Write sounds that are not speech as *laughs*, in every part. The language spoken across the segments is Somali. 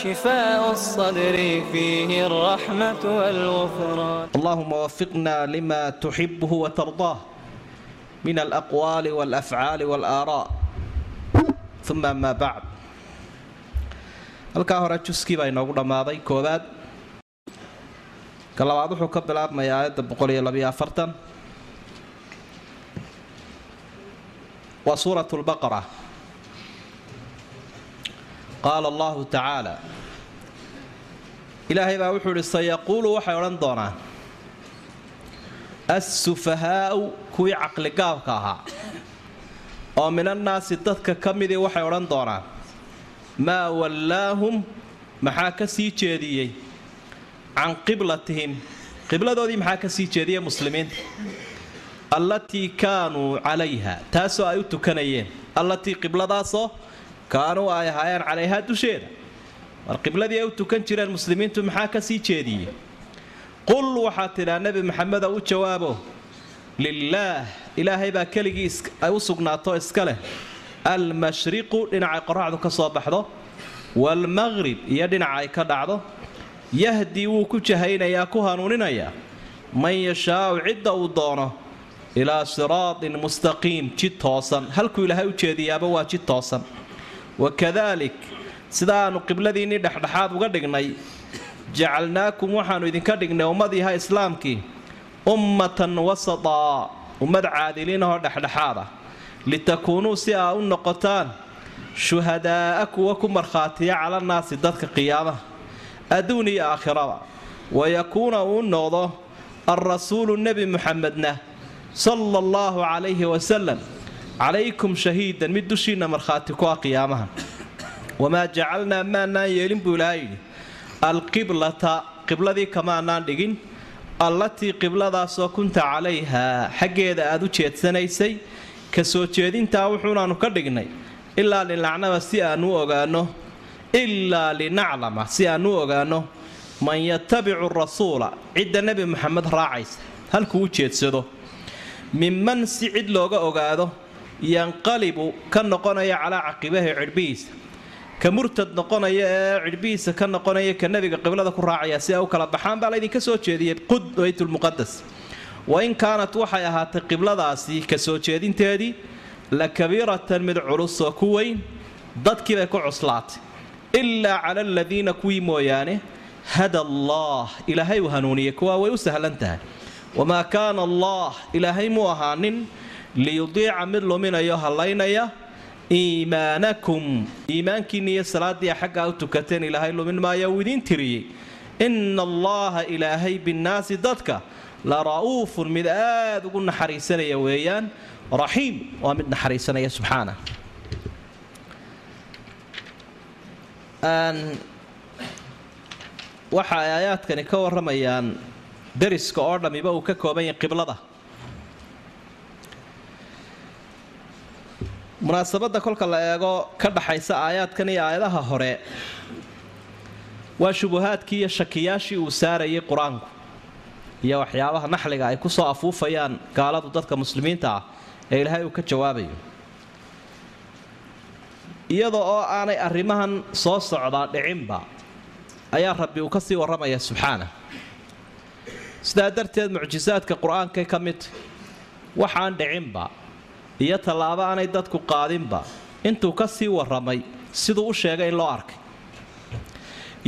شفاء الصدر فيه الرحمة والغفران اللهم وفقنا لما تحبه وترضاه من الأقوال والأفعال والآراء ثم أما بعد halkaa hore juskii baa inoogu dhammaaday koowaad ka labaad wuxuu ka bilaabmayaa aayadda boqol iyo labiyo afartan waa suuratu lbaqara qaala allahu tacaala ilaahay baa wuxuu ihi sayaquulu waxay odhan doonaan assufahaa'u kuwii caqligaabka ahaa. Oo minannaasi dadka ka midii waxay odhan doonaan maa wallaahum maxaa ka sii jeediyey? Can qiblatihim qibladoodii maxaa ka sii jeediyey muslimiinta? Allatii kaanuu calayha taasoo ay u tukanayeen. Allatii qibladaasoo kaanuu ay ahaayeen calayhaa dusheeda war qibladii ay u tukan jireen muslimiintu maxaa ka sii jeediyey? Qul waxaad tidhaa nebi maxamedo u jawaabo lilaah ilaahay baa keligii ay u sugnaato iska leh. Almashriqu dhinacay qoraxdu ka soo baxdo. Waalmaqrib iyo dhinaca ay ka dhacdo. Yahdii wuu ku jahaynayaa ku hanuuninayaa. Man yashaau cidda uu doono ilaa siraatin mustaqiim jid toosan. Halkuu ilaahay u jeediyaaba waa jid toosan. Wakadaalik sida aanu qibladiinnii dhexdhexaad uga dhignay jacalnaakum waxaannu idinka dhignay ummadiiha islaamkii ummatan wasataa ummad caadiliinahoo dhexdhexaad ah litakuunuu si aa u noqotaan shuhadaa'a kuwa ku markhaatiya calannaasi dadka qiyaamaha adduun iyo aakhiraba wayakuuna uu noqdo alrasuulu nebi muxamedna sala allahu calayhi wasalam calaykum shahiidan mid dushiinna markhaati ku ah qiyaamaha wamaa jacalnaa maanaan yeelin buu ilaaha yidhi alqiblata qibladii kamaanaan dhigin allatii qibladaasoo kunta calayhaa xaggeeda aad u jeedsanaysay ka soo jeedintaa wuxuunaanu ka dhignay ilaa linaclama si aanu ogaanno ilaa linaclama si aanu ogaanno man yatabicu rasuula cidda nebi moxamed raacaysa halkuu u jeedsado minman si cid looga ogaado yanqalibu ka noqonaya calaa caqibahi cidhbihiisa ka murtad noqonaya ee cidhbihiisa ka noqonaya ka nebiga qiblada ku raacaya si ay u kala baxaan baa laydinka soo jeediyey qud baytulmuqadas wain kaanat waxay ahaatay qibladaasi ka soo jeedinteedii la kabiiratan mid culus oo ku weyn dadkii bay ku cuslaatay. Ilaa cala aladiina kuwii mooyaane hada allah ilaahay uu hanuuniyey kuwaa way u sahlan tahay. Wamaa kaana allah ilaahay muu ahaanin liyudiica mid luminayo hallaynaya iimaanakum. Iimaankiinni iyo salaadii xaggaa u tukateen ilaahay lumin maayo uu idiin tiriyey. Ina allaha ilaahay binnaasi dadka la ra'uufun mid aada ugu naxariisanaya weeyaan. Raxiim waa mid naxariisanaya subxaana. Waxa ay aayaadkani ka waramayaan dariska oo dhammiba uu ka kooban yahay qiblada munaasabadda kolka la eego ka dhaxaysa aayaadkan iyo aayadaha hore waa shubuhaadkii iyo shakiyaashii uu saarayay qur'aanku iyo waxyaabaha naxliga ay ku soo afuufayaan gaaladu dadka muslimiinta ah ee ilaahay uu ka jawaabayo. Iyada oo aanay arrimahan soo socdaa dhicinba ayaa rabbi uu ka sii warramaya subxaana sidaa darteed mucjisaadka qur'aankay ka midta waxaan dhicinba iyo tallaabo aanay dadku qaadinba. Intuu ka sii warramay siduu u sheegay in loo arkay.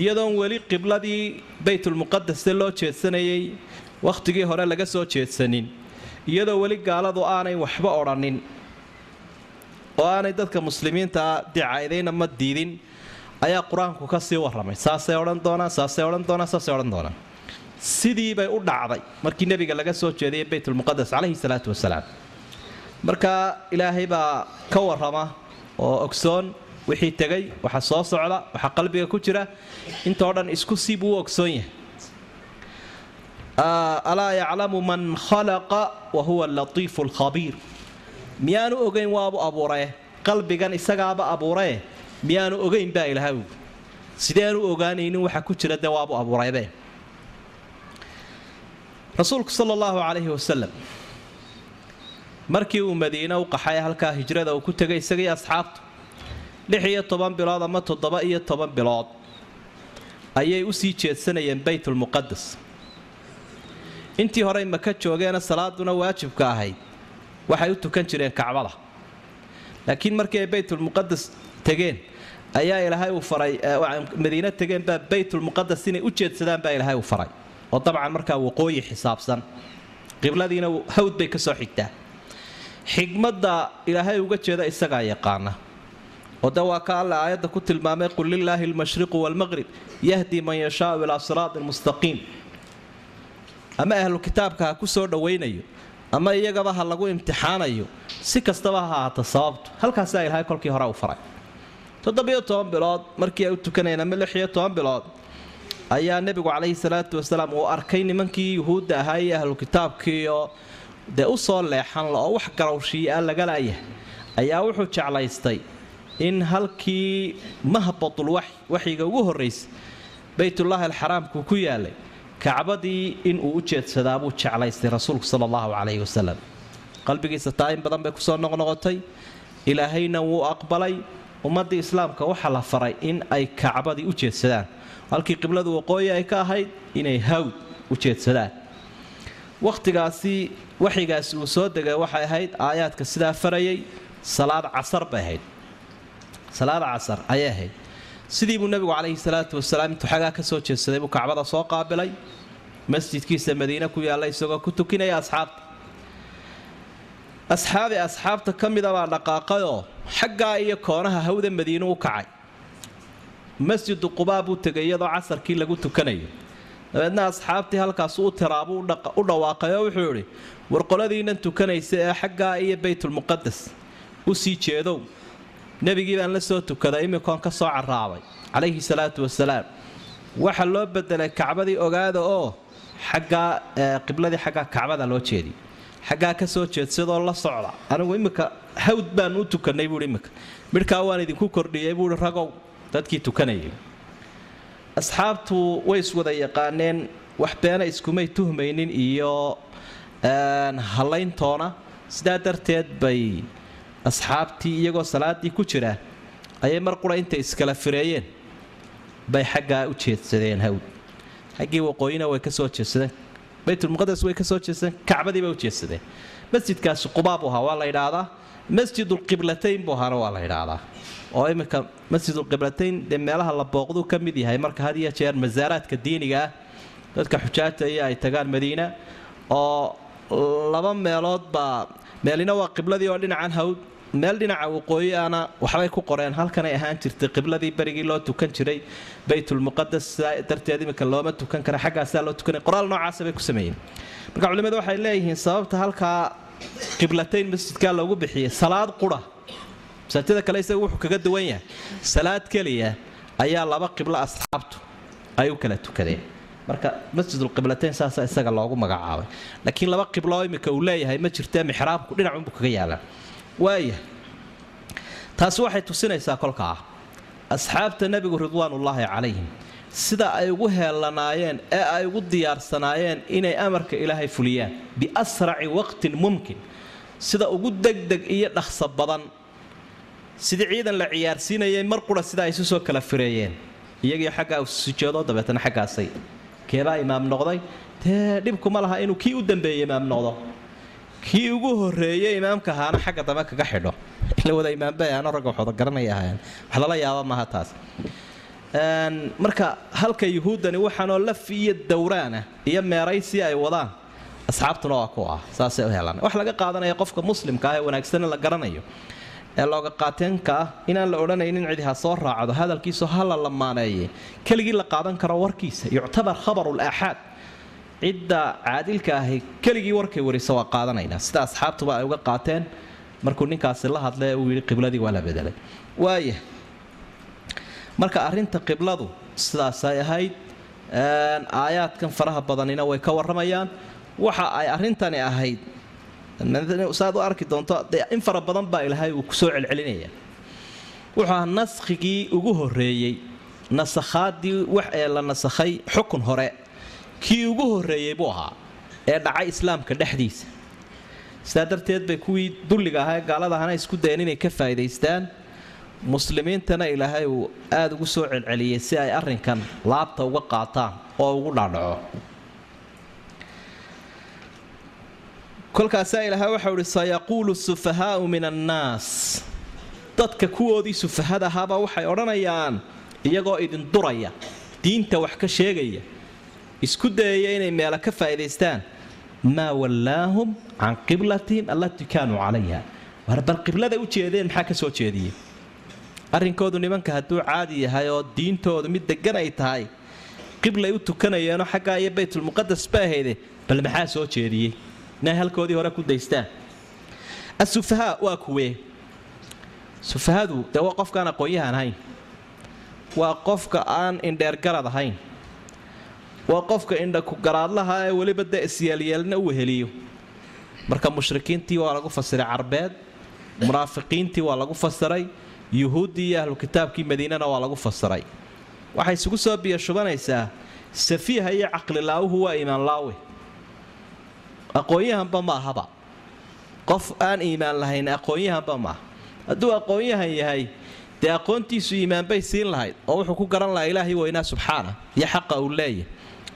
Iyadoon weli qibladii baytulmuqadase loo jeedsanayay wakhtigii hore laga soo jeedsanin. Iyadoo weli gaaladu aanay waxba odhanin oo aanay dadka muslimiintaa dicaydayna ma diidin ayaa qur'aanku ka sii warramay. Saasay odhan doonaan saasay odhan doonaan saasay odhan doonaan. Sidii bay u dhacday markii nebiga laga soo jeediyay baytulmuqadas calayhi salaatu wasalaam marka ilaahay baa ka warrama oo ogsoon wixii tegay waxa soo socda waxa qalbiga ku jira intoo dhan isku sii buu u ogsoon yahay. Alaa yaclamu man khalaqa wa huwa alatiifu alkhabiir miyaanu ogayn waabu abuurae qalbigan isagaaba abuurae miyaanu ogayn baa ilaahay sideanu ogaanaynin waxa ku jira dee waabu abuuraybe rasuulku sala allahu calayhi wasalam markii uu madiine u qaxay halkaa hijrada uu ku tegay isagii asxaabtu. Lix iyo toban bilood ama toddoba iyo toban bilood ayay u sii jeedsanayeen baytulmuqadas intii horey maka joogeena salaaduna waajibka ahayd. Waxay u tukan jireen kacbada. Laakiin markii ay baytulmuqadas tegeen ayaa ilaahay uu faray madiine tegeen baa baytulmuqadas inay u jeedsadaan baa ilaahay uu faray. Oo dabcan markaa waqooyi xisaabsan. Qibladiina hawd bay ka soo xigtaa xigmadda ilaahay uga jeeda isagaa yaqaana. Oo waa ka alle aayadda ku tilmaamay qul lilaahi almashriqu waalmaqrib yahdi man yashaau ilaa siraatin mustaqiim. Ama ahlu kitaabka ha ku soo dhowaynayo ama iyagaba ha lagu imtixaanayo si kastaba ha ahaata sababtu. Halkaasaa ilaahay kolkii hore u faray. Toddobiyo toban bilood markii ay u tukanayeen ama lix iyo toban bilood ayaa nebigu calayhi salaatu wasalaam uu arkay nimankii yuhuudda ahaa iyo ahlu kitaabkiioo dee u soo leexan la oo wax garowshiiya laga laayahay ayaa wuxuu jeclaystay in halkii mahbatul waxyiga ugu horraysay baytullaahi alxaraamku ku yaalay kacbadii inuu u jeedsadaa buu jeclaystay rasuulku sala allahu calayhi wasalam qalbigiisa taa in badan bay ku soo noqnoqotay ilaahayna wuu aqbalay ummaddii islaamka waxaa la faray in ay kacbadii u jeedsadaan. Halkii qibladu waqooyi ay ka ahayd inay hawd u jeedsadaan wakhtigaasi waxyigaasi uu soo degay waxay ahayd aayaadka sidaa farayay salaad casar bay ahayd. Salaada casar ayay ahayd. Sidii buu nebigu calayhi salaatu wasalaam intuu xagaa ka soo jeedsaday buu kacbada soo qaabilay masjidkiisa madiine ku yaalla isagoo ku tukinaya asxaabta. Asxaabi asxaabta ka mida baa dhaqaaqayoo xaggaa iyo koonaha hawda madiine u kacay. Masjidu qubaa buu tegay iyadoo casarkii lagu tukanayo dabeedna asxaabtii halkaas u tiraabuu u dhawaaqay oo wuxuu idhi warqoladiinan tukanaysa ee xaggaa iyo baytulmuqadas u sii jeedow. Nebigii baan la soo tukaday imikoon ka soo caraabay calayhi salaatu wasalaam waxa loo bedelay kacbadii ogaada oo xaggaa qibladii xaggaa kacbada loo jeediy xaggaa ka soo jeedsadoo la socda. Anigu imika hawd baan u tukanay buui imika. Midhkaa waan idinku kordhiyey buui ragow dadkii tukanayay asxaabtu way iswada yaqaaneen wax beena iskumay tuhmaynin iyo hallayntoona sidaa darteed bay asxaabtii iyagoo salaadii ku jira ayay mar qura intay iskala fireeyeen. Bay xaggaa u jeedsadeen hawd xaggii waqooyina way ka soo jeedsadeen baytulmuqadas way ka soo jeedsadeen kacbadii bay u jeedsadeen masjidkaasi qubaa buu ahaa waa la yidhaahdaa masjidulqiblatayn buu ahaana waa la yidhaahdaa. Oo iminka masjidulqiblatayn dee meelaha la booqduu ka mid yahay marka had iyo jeer masaaraadka diiniga ah dadka xujaajta iyo ay tagaan madiina oo laba meelood baa meelina waa qibladii oo dhinacan hawd meel dhinaca waqooyi ana waxbay ku qoreen halkanay ahaan jirtay qibladii berigii loo tukan jiray baytulmuqadas darteed iminka looma tukan kara xaggaasaa loo tukanay. Qoraal noocaasa bay ku sameeyeen. Marka culimmadu waxay leeyihiin sababta halkaa qiblatayn masjidkaa loogu bixiyey salaad qura. Masaajida kale isaga wuxuu kaga duwan yahay. Salaad keliya ayaa laba qiblo asxaabtu ay u kala tukadeen marka masjidulqiblatayn saasa isaga loogu magacaabay. Laakiin laba qiblo imika uu leeyahay ma jirtee mixraabku dhinacunbuu kaga yaalaa waaya taasi waxay tusinaysaa kolkaa asxaabta nebigu ridwaanullaahi calayhim sida ay ugu heellanaayeen ee ay ugu diyaarsanaayeen inay amarka ilaahay fuliyaan biasraci waqtin mumkin. Sida ugu degdeg iyo dhaqso badan. Sidii ciidan la ciyaarsiinayay mar qura sida ay isu soo kala fireeyeen. Iyagii xaggaa sujeedo dabeetana xaggaasay. Keebaa imaam noqday. Dee dhibkuma laha inuu kii u dambeeyey imaam noqdo kii ugu horeeyey imaamka ahaana xagga dambe kaga xidho. La wada imaamba ahaano ragga waxooda garanaya ahaayeen. Wax lala yaaba maaha taas. Marka halka yuhuuddani waxaanoo laf iyo dowraana iyo meeraysi ay wadaan asxaabtuna waa ku ah saasay u helaan. Wax laga qaadanaya qofka muslimka ah ee wanaagsan la garanayo. Ee looga qaateenka ah inaan la odhanaynin cidi ha soo raacdo hadalkiisu ha la lamaaneeye keligii la qaadan karo warkiisa yuctabar khabarul aaxaad cidda caadilka ahi keligii warkay warisa waa qaadanaynaa. Sida asxaabtuba ay uga qaateen markuu ninkaasi la hadlay uu yidhi qibladii waa la bedelay waaya marka arrinta qibladu sidaasay ahayd aayaadkan faraha badanina way ka warramayaan. Waxa ay arrintani ahayd saad u arki doonto in fara badan baa ilaahay uu ku soo celcelinaya. Wuxuu ahaa naskhigii ugu horreeyey nasakhaadii wax ee la nasakhay xukun hore kii ugu horreeyey buu ahaa ee dhacay islaamka dhexdiisa. Sidaa darteed bay kuwii dulliga ahaa ee gaalada ahana isku dayeen inay ka faa'idaystaan muslimiintana ilaahay uu aada ugu soo celceliyey si ay arrinkan laabta uga qaataan oo ugu dhaadhaco kolkaasaa ilaahay waxau ihi sayaquulu sufahaau min annaas. Dadka kuwoodii sufahada ahaabaa waxay odhanayaan iyagoo idin duraya diinta wax ka sheegaya isku dayaya inay meelo ka faa'idaystaan. Maa wallaahum can qiblatihim allatii kaanuu calayha. War bal qibladay u jeedeen maxaa ka soo jeediyey? Arrinkoodu nimanka hadduu caadi yahay oo diintoodu mid degan ay tahay qiblay u tukanayeenoo xaggaa iyo baytulmuqadas ba ahayde bal maxaa soo jeediyey? Inay halkoodii hore ku daystaan. Asufahaa waa kuwee. Sufahadu dee waa qofkaan aqoon-yahan ahayn waa qofka aan indheergarad ahayn waa qofka indhakugaraadlaha ee weliba dee isyeelyeelna u weheliyo marka mushrikiintii waa lagu fasiray carbeed munaafiqiintii waa lagu fasiray yuhuuddii iyo ahlu kitaabkii madiinana waa lagu fasiray. Waxay isugu soo biyashubanaysaa safiiha iyo caqlilaawuhu waa iimaanlaawe. Aqoon-yahanba ma ahaba. Qof aan iimaan lahayn aqoon-yahanba maaha hadduu aqoon-yahan yahay dee aqoontiisu iimaanbay siin lahayd oo wuxuu ku garan lahaa ilaahay weynaa subxaana iyo xaqa uu leeyahy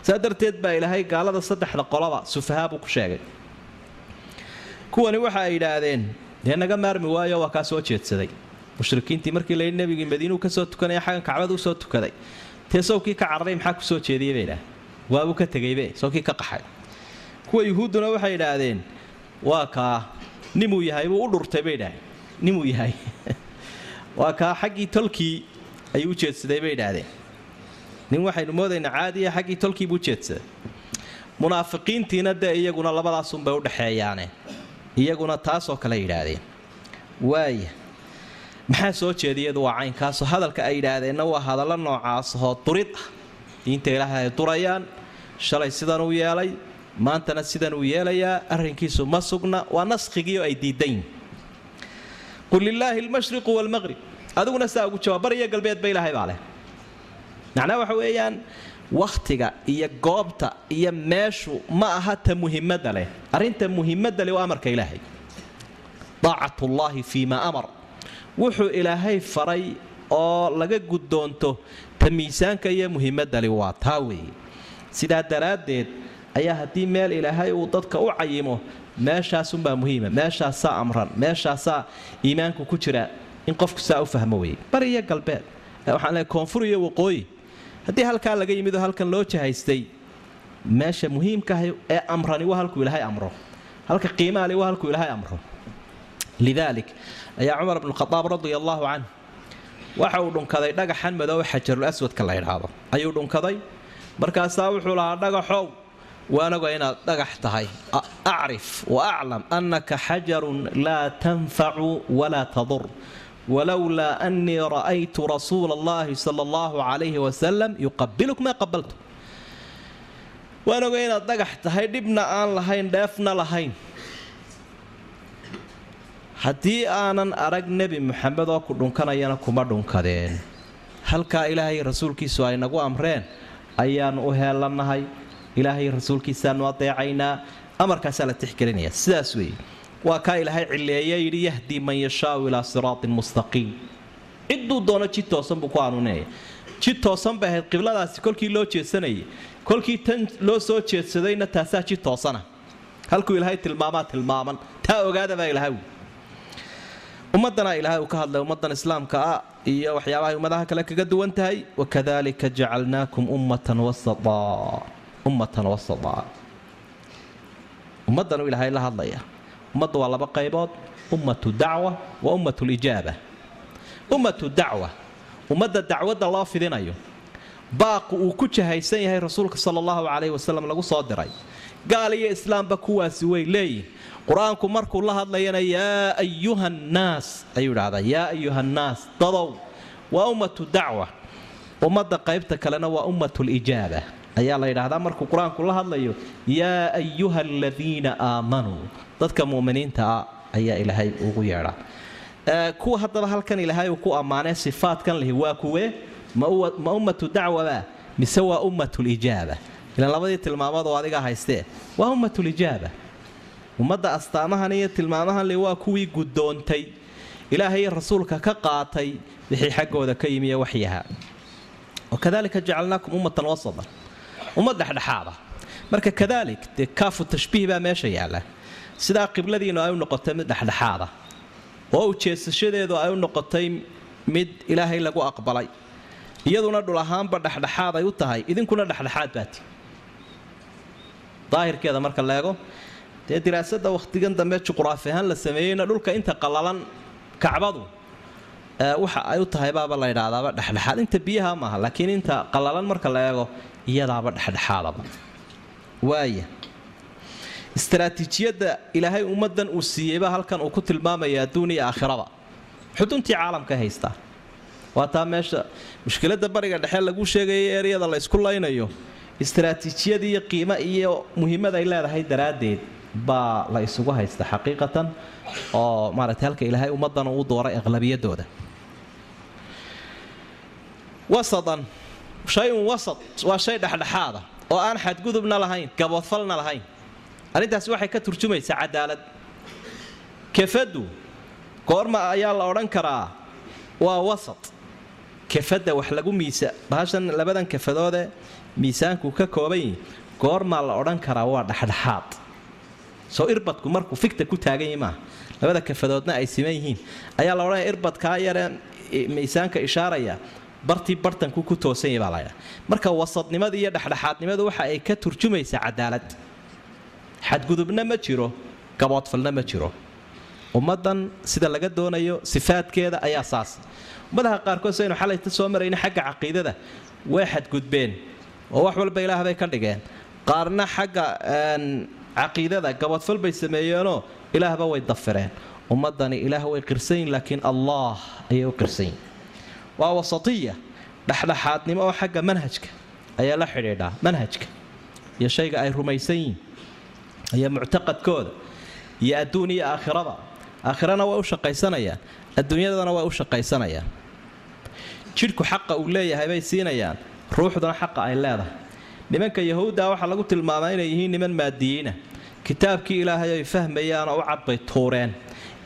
saa darteed baa ilaahay gaalada saddexda qolaba sufahaa buu ku sheegay. Kuwani waxa ay yidhaahdeen dee naga maarmi waayo waa kaa soo jeedsaday. Mushrikiintii markii layidhi nebigii madiinuu ka soo tukanaya xaggan kacbada u soo tukaday. Tee sawkii ka cararay maxaa ku soo jeediyey? bay idhaah waabuu ka tegaybe sawkii ka qaxay. Kuwa yuhuudduna waxay idhaahdeen waa kaa nimuu yahay buu u dhurtay bay idhaaheen nimuu yahay *laughs* waa kaa xaggii tolkii ayuu u jeedsaday bay idhaahdeen nin waxaynu moodaynaa caadiya xaggii tolkii buu jeedsaday munaafiqiintiina dee iyaguna labadaasunbay u dhexeeyaane iyaguna taasoo kale yidhaahdeen. Waaya maxaa soo jeediyadu waa caynkaasoo hadalka ay yidhaahdeenna waa hadallo noocaasahoo durid ah. Diinta ilaahay ay durayaan shalay sidan uu yeelay maantana sidan uu yeelayaa arrinkiisu ma sugna waa naskhigiio ay diidayn qul lilaahi almashriqu waalmaqrib adiguna saa ugu jawaab bariyo galbeedba ilaahay baa leh macnaha waxa weeyaan wakhtiga iyo goobta iyo meeshu ma aha ta muhimadda leh. Arrinta muhimadda leh waa amarka ilaahay. Daacatullaahi fii maa amar. Wuxuu ilaahay faray oo laga guddoonto ta miisaanka iyo muhimadali waa taa weeye. Sidaa daraaddeed ayaa haddii meel ilaahay uu dadka u cayimo meeshaasunbaa muhiima. Meeshaasaa amran meeshaasaa iimaanku ku jira in qofku saa u fahmo weeye. Bari iyo galbeed. Waxaan leeay koonfur iyo waqooyi haddii halkaa laga yimid oo halkan loo jahaystay meesha muhiimkaahay ee amrani waa halkuu ilaahay amro. Halka qiimaali waa halkuu ilaahay amro. Lidaalik ayaa cumar bnu khadaab radia allaahu canh waxa uu dhunkaday dhagaxan madoobe xajarul aswadka la ydhaahdo ayuu dhunkaday markaasaa wuxuu lahaa dhagaxow waanaga inaad dhagax tahay. Acrif wa aclam annaka xajarun laa tanfacu walaa tadur walowlaa annii ra'aytu rasuula allahi sala allahu calayhi wasalam yuqabiluk maa qabaltu waanaga inaad dhagax tahay dhibna aan lahayn dheefna lahayn haddii aanan arag nebi muxamed oo ku dhunkanayana kuma dhunkadeen halkaa ilaahay rasuulkiisu ay nagu amreen ayaannu u heelannahay ilaahay rasuulkiisaanu adeecaynaa amarkaasaa la tixgelinaya sidaas weeye waa kaa ilaahay cileeye yidhi yahdii man yashaau ilaa siraatin mustaqiim. Cidduu doono jid toosan buu ku hanuuninaya jid toosan bay ahayd qibladaasi kolkii loo jeedsanayay kolkii tan loo soo jeedsadayna taasaa jid toosana. Halkuu ilaahay tilmaamaa tilmaaman. Taa ogaada baa ilahay ummadana ilaahay uu ka hadlay ummadan islaamka ah iyo waxyaabahay ummadaha kale kaga duwan tahay? Wakadalika jacalnaakum ummatan wasataa ummatan wasataa ummaddanuu ilaahay la hadlaya ummadda waa laba qaybood. Ummatu dacwa wa ummatu lijaaba ummatu dacwa. Ummadda dacwadda loo fidinayo. Baaqu uu ku jahaysan yahay rasuulka sala allahu calayhi wasalam lagu soo diray. Gaal iyo islaamba kuwaasi way leeyihiin qur'aanku markuu la hadlayana yaa ayuha nnaas ayuu idhahdaa yaa ayuha nnaas dadow waa ummatu dacwa. Ummadda qaybta kalena waa ummatu lijaaba ayaa la yidhaahdaa markuu qur'aanku la hadlayo yaa ayuha aladiina aamanuu dadka mu'miniinta ah ayaa ilaahay ugu yeedhaa kuwa haddaba halkan ilaahay uu ku ammaanay sifaadkan lihi waa kuwe ma ummatu dacwaba mise waa ummatulijaaba ilaan labadii tilmaamood oo adiga haystee waa ummatulijaaba ummadda astaamahan iyo tilmaamahan li waa kuwii guddoontay ilaahay rasuulka ka qaatay wixii xaggooda ka yimiye waxyaha. Wakadalika jacalnaakum ummatan wasatan ummad dhexdhexaada. Marka kadalik dee kaafu tashbiih baa meesha yaalla. Sidaa qibladiinu ay u noqotay mid dhexdhexaada. Oo ujeesashadeedu ay u noqotay mid ilaahay lagu aqbalay. Iyaduna dhul ahaanba dhexdhexaad ay u tahay idinkuna dhexdhexaad baati daahirkeeda marka leego dee diraasada wakhtigan dambe juqraafi ahaan la sameeyeyna dhulka inta qallalan kacbadu waxa ay u tahay baaba la ydhaahdaaba dhexdhexaad. Inta biyaha maaha laakiin inta qallalan marka la eego iyadaaba dhexdhexaadaba. Waaya istaraatiijiyadda ilaahay ummaddan uu siiyeyba halkan uu ku tilmaamaya adduun iyo aakhiraba xuduntii caalamka haystaa. Waa taa meesha mushkiladda bariga dhexe lagu sheegayay eryada la ysku laynayo. Istaraatiijiyad iyo qiimo iyo muhiimad ay leedahay daraaddeed baa la isugu haysta xaqiiqatan oo maaragtay halka ilaahay ummaddan uu dooray aqlabiyadooda wasatan shay-un waa shay dhexdhexaada oo aan xadgudubna lahayn gaboodfalna lahayn. Arrintaasi waxay ka turjumaysaa cadaalad. Kefadu goorma ayaa la odhan karaa waa wasat. Kefadda wax lagu miisa bahashan labadan kafadoodee miisaanku ka kooban yihi goormaa la odhan karaa waa dhexdhexaad. Soo irbadku markuu figta ku taagan yahi maaha labada kafadoodna ay siman yihiin. Ayaa la odhanaya irbadkaa yaree miisaanka ishaaraya bartii bartanku ku toosan yahi baa laydhaa marka wasadnimada iyo dhexdhexaadnimadu waxa ay ka turjumaysaa cadaalad. Xadgudubna ma jiro gaboodfalna ma jiro. Ummaddan sida laga doonayo sifaadkeeda ayaa saas. Ummadaha qaarkood saynu xalayta soo marayna xagga caqiidada way xadgudbeen oo wax walba ilaah bay ka dhigeen. Qaarna xagga caqiidada gaboodfal bay sameeyeenoo ilaahba way dafireen. Ummadani ilaah way qirsanyiin laakiin allah ayay u qirsanyiin waa wasatiya dhexdhexaadnimo oo xagga manhajka ayaa la xidhiidhaa manhajka. Iyo shayga ay rumaysan yihiin iyo muctaqadkooda iyo adduun iyo aakhirada. Aakhirana way u shaqaysanayaan adduunyadana way u shaqaysanayaan. Jidhku xaqa uu leeyahay bay siinayaan ruuxduna xaqa ay leedahay. Nimanka yahuudda waxaa lagu tilmaamaa inay yihiin niman maadiyiina kitaabkii ilaahay ay fahmayaan oo u cadbay tuureen.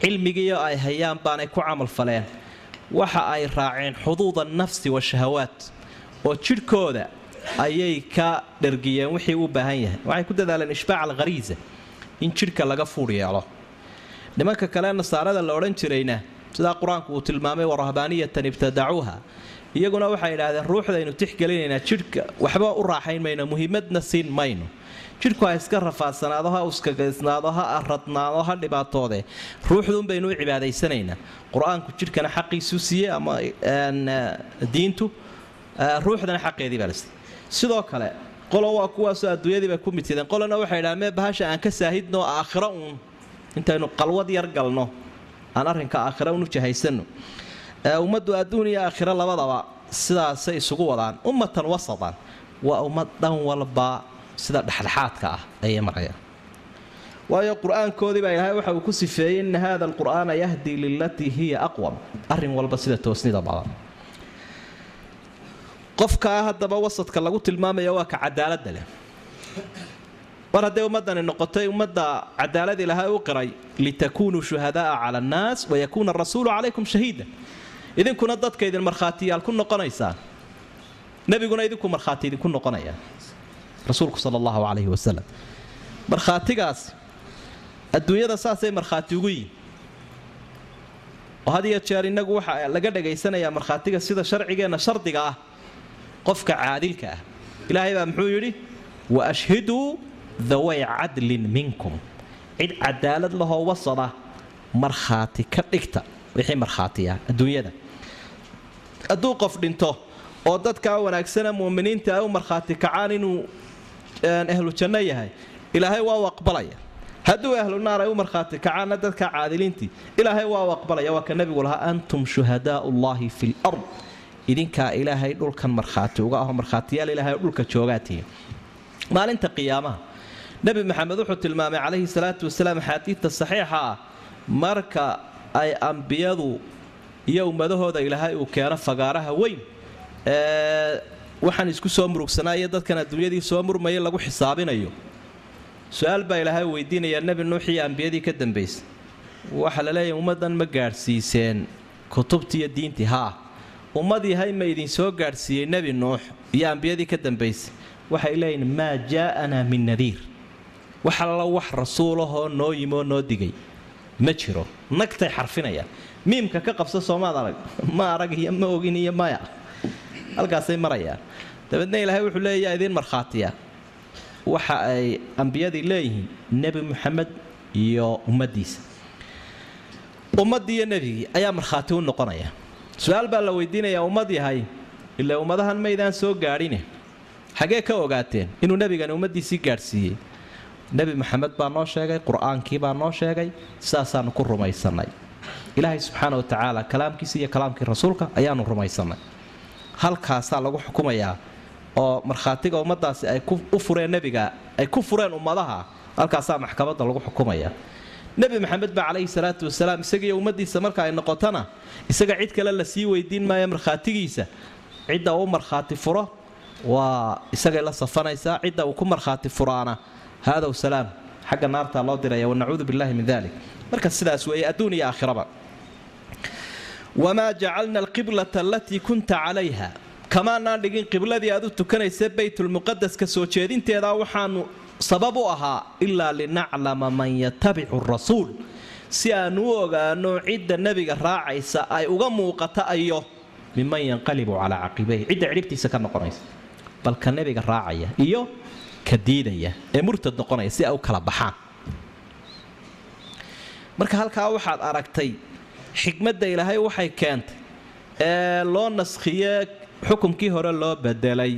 Cilmigiio ay hayaan baanay ku camalfaleen waxa ay raaceen xuduuda nafsi wa shahawaat oo jidhkooda ayay ka dhargiyeen wixii u baahan yahay. Waxay ku dadaaleen ishbaac alkhariisa in jidhka laga fuudh yeelo nimanka kale nasaarada la odhan jirayna sidaa qur'aanku uu tilmaamay warahbaaniyatan ibtadacuuha iyaguna waxay idhaahdeen ruuxdaynu tixgelinaynaa jidhka waxba u raaxayn mayno muhiimadna siin mayno. Jidhku ha iska rafaadsanaado ha uskagaysnaado ha aradnaado ha dhibaatoode. Ruuxduun baynu u cibaadaysanaynaa qur'aanku jidhkana xaqiisuu siiyey ama diintu ruuxdana xaqeedii baa lasiiyey sidoo kale qolo waa kuwaasoo adduunyadiiba ku midsideen qolona waxay idhahdeen mee bahasha aan ka saahidno aakhiro uun. Intaynu qalwad yar galno. Aan arrinka aakhira unu jahaysanno ummaddu adduun iyo aakhiro labadaba sidaasay isugu wadaan. Ummatan wasatan waa ummad dhan walba sida dhexdhexaadka ah ayay marayaan. Waayo qur'aankoodii baa ilaahay waxa uu ku sifeeyey ina hada alqur'aana yahdii lilatii hiya aqwam. Arrin walba sida toosnida badan. Qofkaa haddaba wasadka lagu tilmaamaya waa ka cadaaladda leh. Mar hadday ummadani noqotay ummadda cadaalad ilaahay u qiray litakuunuu shuhadaaa cala annaas wayakuuna arasuulu calaykum shahiida idinkuna dadka idin markhaatiyaal ku noqonaysaan nebiguna idinku markhaati idinku noqonaya. Rasuulku sala allahu calayhi wasalam markhaatigaas adduunyada saasay markhaati ugu yihiin oo had iyo jeer innagu waxa laga dhagaysanayaa markhaatiga sida sharcigeenna shardiga ah qofka caadilka ah. Ilaahay baa muxuu yidhi wa ashhiduu daway cadlin minkum. Cid cadaalad lahoo wasada markhaati ka dhigta wixii markhaatiya adduunyada hadduu qof dhinto oo dadkaa wanaagsana muuminiinta ay u markhaati kacaan inuu ahlu janno yahay ilaahay waa u aqbalaya hadduu ahlu naar ay u markhaati kacaanna dadka caadiliintii ilaahay waa u aqbalaya waa ka nebigu lahaa antum shuhadaau llahi fi lard idinkaa ilaahay dhulkan markhaati uga aho markhaatiyaal ilaahay dhulka joogaatihi maalinta qiyaamaha nebi maxamed wuxuu tilmaamay calayhi salaatu wasalaam axaadiidta saxiixa ah marka ay ambiyadu iyo ummadahooda ilaahay uu keeno fagaaraha weyn. Waxaan isku soo murugsanaayo dadkan adduunyadii soo murmaya lagu xisaabinayo. Su'aal baa ilaahay weydiinayaa nebi nuux iyo ambiyadii ka dambaysay. Waxaa la leeyahay ummaddan ma gaadhsiiseen kutubtiiyo diintii haa. Ummad yahay ma idin soo gaadhsiiyey nebi nuux iyo ambiyadii ka dambaysay. Waxay leeyihiin maa jaa'anaa min nadiir. Wax alla wax rasuulahoo noo yimoo noo digay ma jiro nagtay xarfinayaan miimka ka qabsa soomaad arag ma arag iyo ma ogin iyo maya. Halkaasay marayaan dabeedna ilaahay wuxuu leeyayaa idiin markhaatiya. Waxa ay ambiyadii leeyihiin nebi muxamed iyo ummaddiisa ummaddii iyo nebigii ayaa markhaati u noqonaya. Su'aal baa la weydiinayaa ummad yahay ilaa ummadahan maydaan soo gaadhine. Xagee ka ogaateen inuu nebigani ummaddiisii gaadhsiiyey nebi maxamed baa noo sheegay qur'aankii baa noo sheegay sidaasaanu ku rumaysannay. Ilaahay subxaana wa tacaala kalaamkiisa iyo kalaamkii rasuulka ayaanu rumaysannay. Halkaasaa lagu xukumayaa oo markhaatiga ummadaasi ay u fureen nebiga ay ku fureen ummadaha halkaasaa maxkamadda lagu xukumaya. Nebi maxamed baa calayhi salaatu wasalaam isagiiyo ummaddiisa marka ay noqotona isaga cid kale la sii weydiin maayo markhaatigiisa cidda uu markhaati furo waa isagay la safanaysaa cidda uu ku markhaati furaana haadow salaam xagga naartaa loo diraya wanacuudu billahi min dalik marka sidaas weeye adduun iyo aakhiraba wamaa jacalna alqiblata alatii kunta calayha kamaanaan dhigin qibladii aad u tukanaysa baytulmuqadaska soo jeedinteeda waxaanu sabab u ahaa ilaa linaclama man yatabicu rasuul si aanu u ogaano cidda nebiga raacaysa ay uga muuqata ayo miman yanqalibu calaa caqibayhi cidda cidhibtiisa ka noqonaysa balka nebiga raacaya iyo ka diidaya ee murtad noqonaya si ay u kala baxaan. Marka halkaa waxaad aragtay xikmadda ilaahay waxay keentay ee loo naskhiye xukumkii hore loo bedelay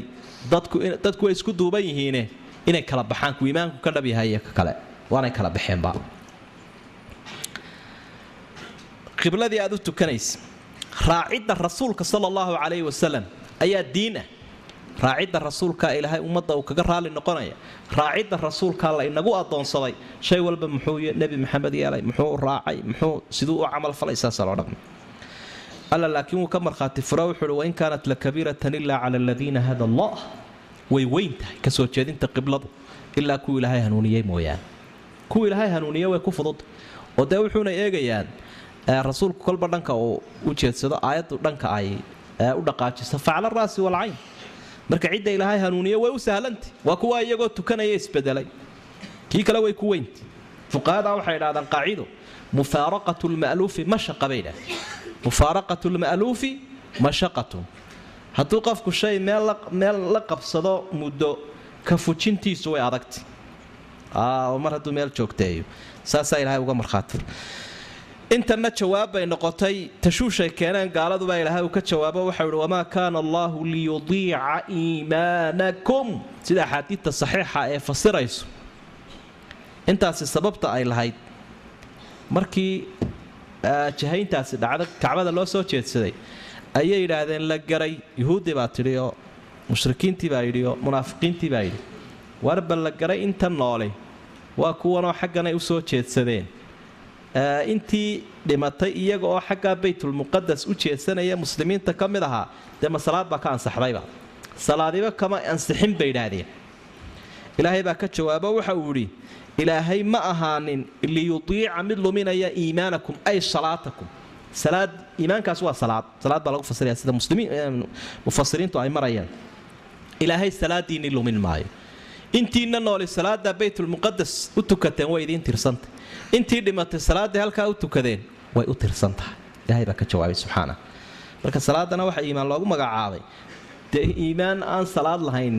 dadku way isku duuban yihiine inay kala baxaan ku iimaanku ka dhab yahay iyo ka kale. Waanay kala baxeenba qibladii aad u tukanaysa raacidda rasuulka sala allahu calayhi wasalam ayaa diin ah raacidda rasuulkaa ilaahay ummadda uu kaga raali noqonaya. Raacidda rasuulkaa la inagu shay walba muxuu nebi maxamed yeelay muxuu raacay muxuu siduu u camalfalay saasa loo dhaqmay alla laakiin wuu ka markhaati fura wuxuu uhi wain kaanat lakabiiratan ilaa cala aladiina hada allah. Way weyn tahay ka soo jeedinta qibladu. Ilaa kuwa ilaahay hanuuniyey mooyaane. Kuwa ilaahay hanuuniye way ku fudud. Oo dee wuxuuna eegayaan rasuulku kolba dhanka uu u jeedsado aayaddu dhanka ay u dhaqaajiso facla raasi walcayn marka cidda ilaahay hanuuniye way u sahlantay. Waa kuwa iyagoo tukanaya isbedelay. Kii kale way ku weynta fuqahada waxay idhahdaan qaacido. Mufaaraqatu lma'luufi mashaqa bay idhahdeen mufaaraqatu lma'luufi mashaqatun hadduu qofku shay meel la qabsado muddo ka fujintiisu way adagtay. Mar hadduu meel joogteeyo saasaa ilahay uga markhaati intanna jawaab bay noqotay tashuushay keeneen gaaladubaa ilaahay uu ka jawaabo waxau ihi wamaa kaana allaahu liyudiica iimaanakum. Sida axaadiidta saxiixa ee fasirayso. Intaasi sababta ay lahayd. Markii jahayntaasi dhacda kacbada loo soo jeedsaday ayay yidhaahdeen la garay. Yuhuuddii baa tidhi oo mushrikiintii baa yidhi munaafiqiintii baa yidhi. Warba la garay inta noole waa kuwanoo xagganay u soo jeedsadeen intii dhimatay iyaga oo xaggaa baytulmuqadas u jeedsanaya muslimiinta ka mid ahaa dee ma salaad baa ka ansaxdayba? Salaadiba kama ansixin bay idhaahdeen. Ilaahay baa ka jawaabo waxa uu yidhi ilaahay ma ahaanin liyudiica mid luminaya iimaanakum ay salaatakum. Salaad iimaankaas waa salaad. Salaad baa lagu fasiraya sida mufasiriintu ay marayaan. Ilaahay salaadiinni lumin maayo. Intiina nooli salaada baytulmuqadas u tukateen way idiin tirsantah intii dhimatay salaaday halkaa u tukadeen way u tirsan tahay ilaahay baa ka jawaabay subxaana marka salaadana waxaa iimaan loogu magacaabay. Dee iimaan aan salaad lahayn